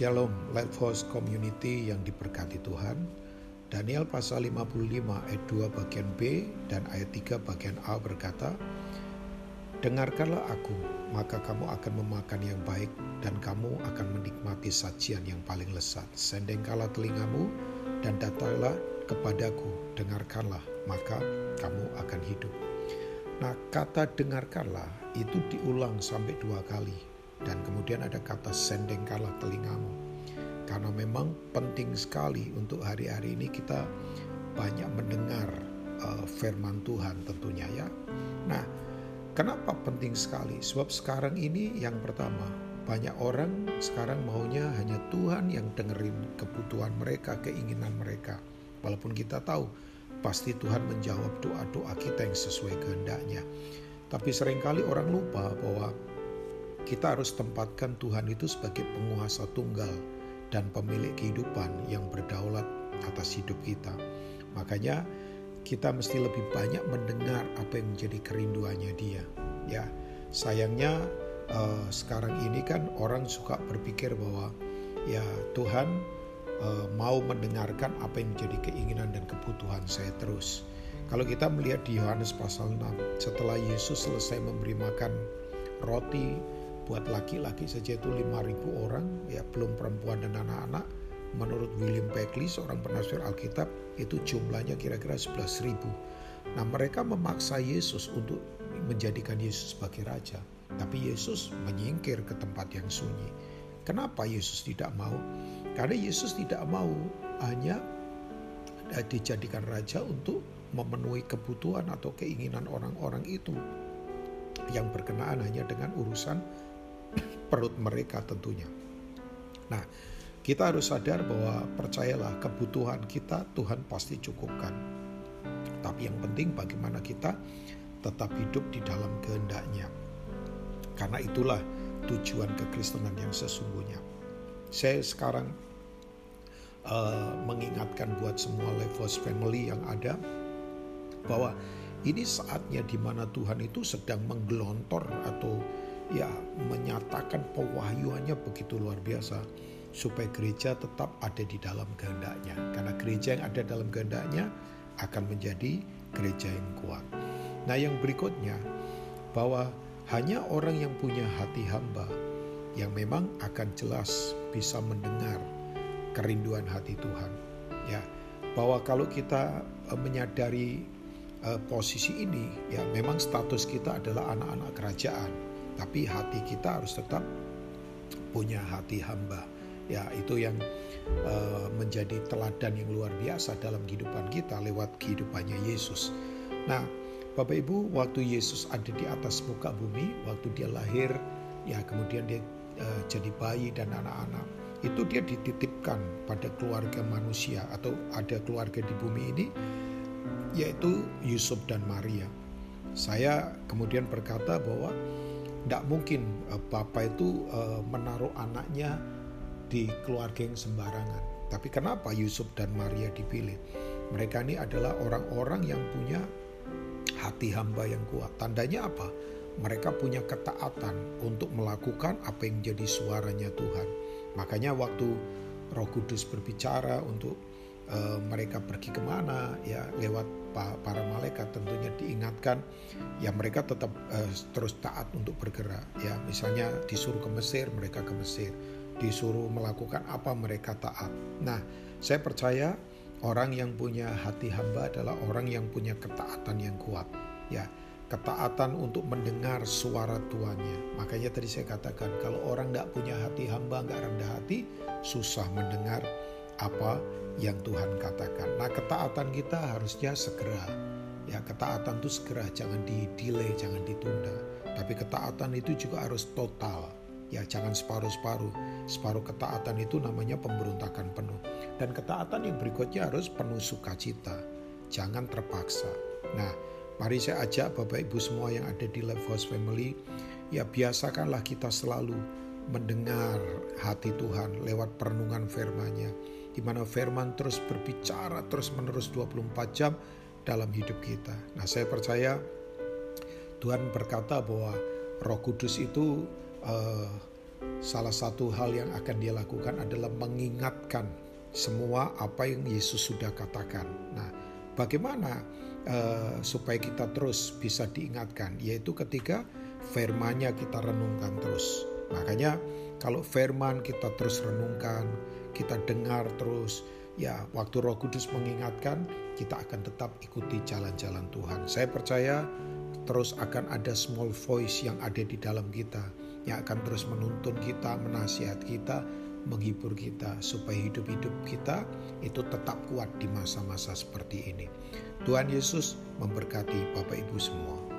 Shalom Life House Community yang diberkati Tuhan. Daniel pasal 55 ayat 2 bagian B dan ayat 3 bagian A berkata, Dengarkanlah aku, maka kamu akan memakan yang baik dan kamu akan menikmati sajian yang paling lesat. Sendengkalah telingamu dan datanglah kepadaku, dengarkanlah, maka kamu akan hidup. Nah, kata dengarkanlah itu diulang sampai dua kali dan kemudian ada kata sendeng kalah telingamu. Karena memang penting sekali untuk hari-hari ini kita banyak mendengar uh, firman Tuhan tentunya ya. Nah, kenapa penting sekali? Sebab sekarang ini yang pertama, banyak orang sekarang maunya hanya Tuhan yang dengerin kebutuhan mereka, keinginan mereka. Walaupun kita tahu pasti Tuhan menjawab doa-doa kita yang sesuai kehendaknya. Tapi sering kali orang lupa bahwa kita harus tempatkan Tuhan itu sebagai penguasa tunggal dan pemilik kehidupan yang berdaulat atas hidup kita. Makanya kita mesti lebih banyak mendengar apa yang menjadi kerinduannya dia. Ya, sayangnya uh, sekarang ini kan orang suka berpikir bahwa ya Tuhan uh, mau mendengarkan apa yang menjadi keinginan dan kebutuhan saya terus. Kalau kita melihat di Yohanes pasal 6, setelah Yesus selesai memberi makan roti buat laki-laki saja itu 5.000 orang, ya belum perempuan dan anak-anak. Menurut William Beckley, seorang penafsir Alkitab, itu jumlahnya kira-kira 11.000. Nah mereka memaksa Yesus untuk menjadikan Yesus sebagai raja. Tapi Yesus menyingkir ke tempat yang sunyi. Kenapa Yesus tidak mau? Karena Yesus tidak mau hanya dijadikan raja untuk memenuhi kebutuhan atau keinginan orang-orang itu yang berkenaan hanya dengan urusan perut mereka tentunya. Nah, kita harus sadar bahwa percayalah kebutuhan kita Tuhan pasti cukupkan. Tapi yang penting bagaimana kita tetap hidup di dalam kehendaknya. Karena itulah tujuan kekristenan yang sesungguhnya. Saya sekarang uh, mengingatkan buat semua Levos family yang ada bahwa ini saatnya di mana Tuhan itu sedang menggelontor atau ya menyatakan pewahyuannya begitu luar biasa supaya gereja tetap ada di dalam kehendaknya karena gereja yang ada dalam kehendaknya akan menjadi gereja yang kuat. Nah, yang berikutnya bahwa hanya orang yang punya hati hamba yang memang akan jelas bisa mendengar kerinduan hati Tuhan. Ya, bahwa kalau kita eh, menyadari uh, posisi ini, ya memang status kita adalah anak-anak kerajaan tapi hati kita harus tetap punya hati hamba. Ya, itu yang uh, menjadi teladan yang luar biasa dalam kehidupan kita lewat kehidupannya Yesus. Nah, Bapak Ibu, waktu Yesus ada di atas muka bumi, waktu dia lahir, ya kemudian dia uh, jadi bayi dan anak-anak, itu dia dititipkan pada keluarga manusia atau ada keluarga di bumi ini, yaitu Yusuf dan Maria. Saya kemudian berkata bahwa tidak mungkin uh, bapak itu uh, menaruh anaknya di keluarga yang sembarangan. Tapi kenapa Yusuf dan Maria dipilih? Mereka ini adalah orang-orang yang punya hati hamba yang kuat. Tandanya apa? Mereka punya ketaatan untuk melakukan apa yang jadi suaranya Tuhan. Makanya waktu Roh Kudus berbicara untuk uh, mereka pergi ke mana? Ya lewat para malaikat tentunya diingatkan. Ya mereka tetap uh, terus taat untuk bergerak. Ya misalnya disuruh ke Mesir mereka ke Mesir. Disuruh melakukan apa mereka taat. Nah saya percaya orang yang punya hati hamba adalah orang yang punya ketaatan yang kuat. Ya ketaatan untuk mendengar suara tuannya. Makanya tadi saya katakan kalau orang nggak punya hati hamba nggak rendah hati susah mendengar apa yang Tuhan katakan. Nah, ketaatan kita harusnya segera. Ya, ketaatan itu segera, jangan di-delay, jangan ditunda. Tapi ketaatan itu juga harus total. Ya, jangan separuh-separuh. Separuh ketaatan itu namanya pemberontakan penuh. Dan ketaatan yang berikutnya harus penuh sukacita. Jangan terpaksa. Nah, mari saya ajak Bapak Ibu semua yang ada di Life House Family, ya biasakanlah kita selalu mendengar hati Tuhan lewat perenungan firman-Nya di mana firman terus berbicara terus menerus 24 jam dalam hidup kita. Nah, saya percaya Tuhan berkata bahwa Roh Kudus itu uh, salah satu hal yang akan dia lakukan adalah mengingatkan semua apa yang Yesus sudah katakan. Nah, bagaimana uh, supaya kita terus bisa diingatkan? Yaitu ketika firmannya kita renungkan terus. Makanya kalau firman kita terus renungkan, kita dengar terus, ya waktu Roh Kudus mengingatkan, kita akan tetap ikuti jalan-jalan Tuhan. Saya percaya terus akan ada small voice yang ada di dalam kita yang akan terus menuntun kita, menasihat kita, menghibur kita supaya hidup-hidup kita itu tetap kuat di masa-masa seperti ini. Tuhan Yesus memberkati Bapak Ibu semua.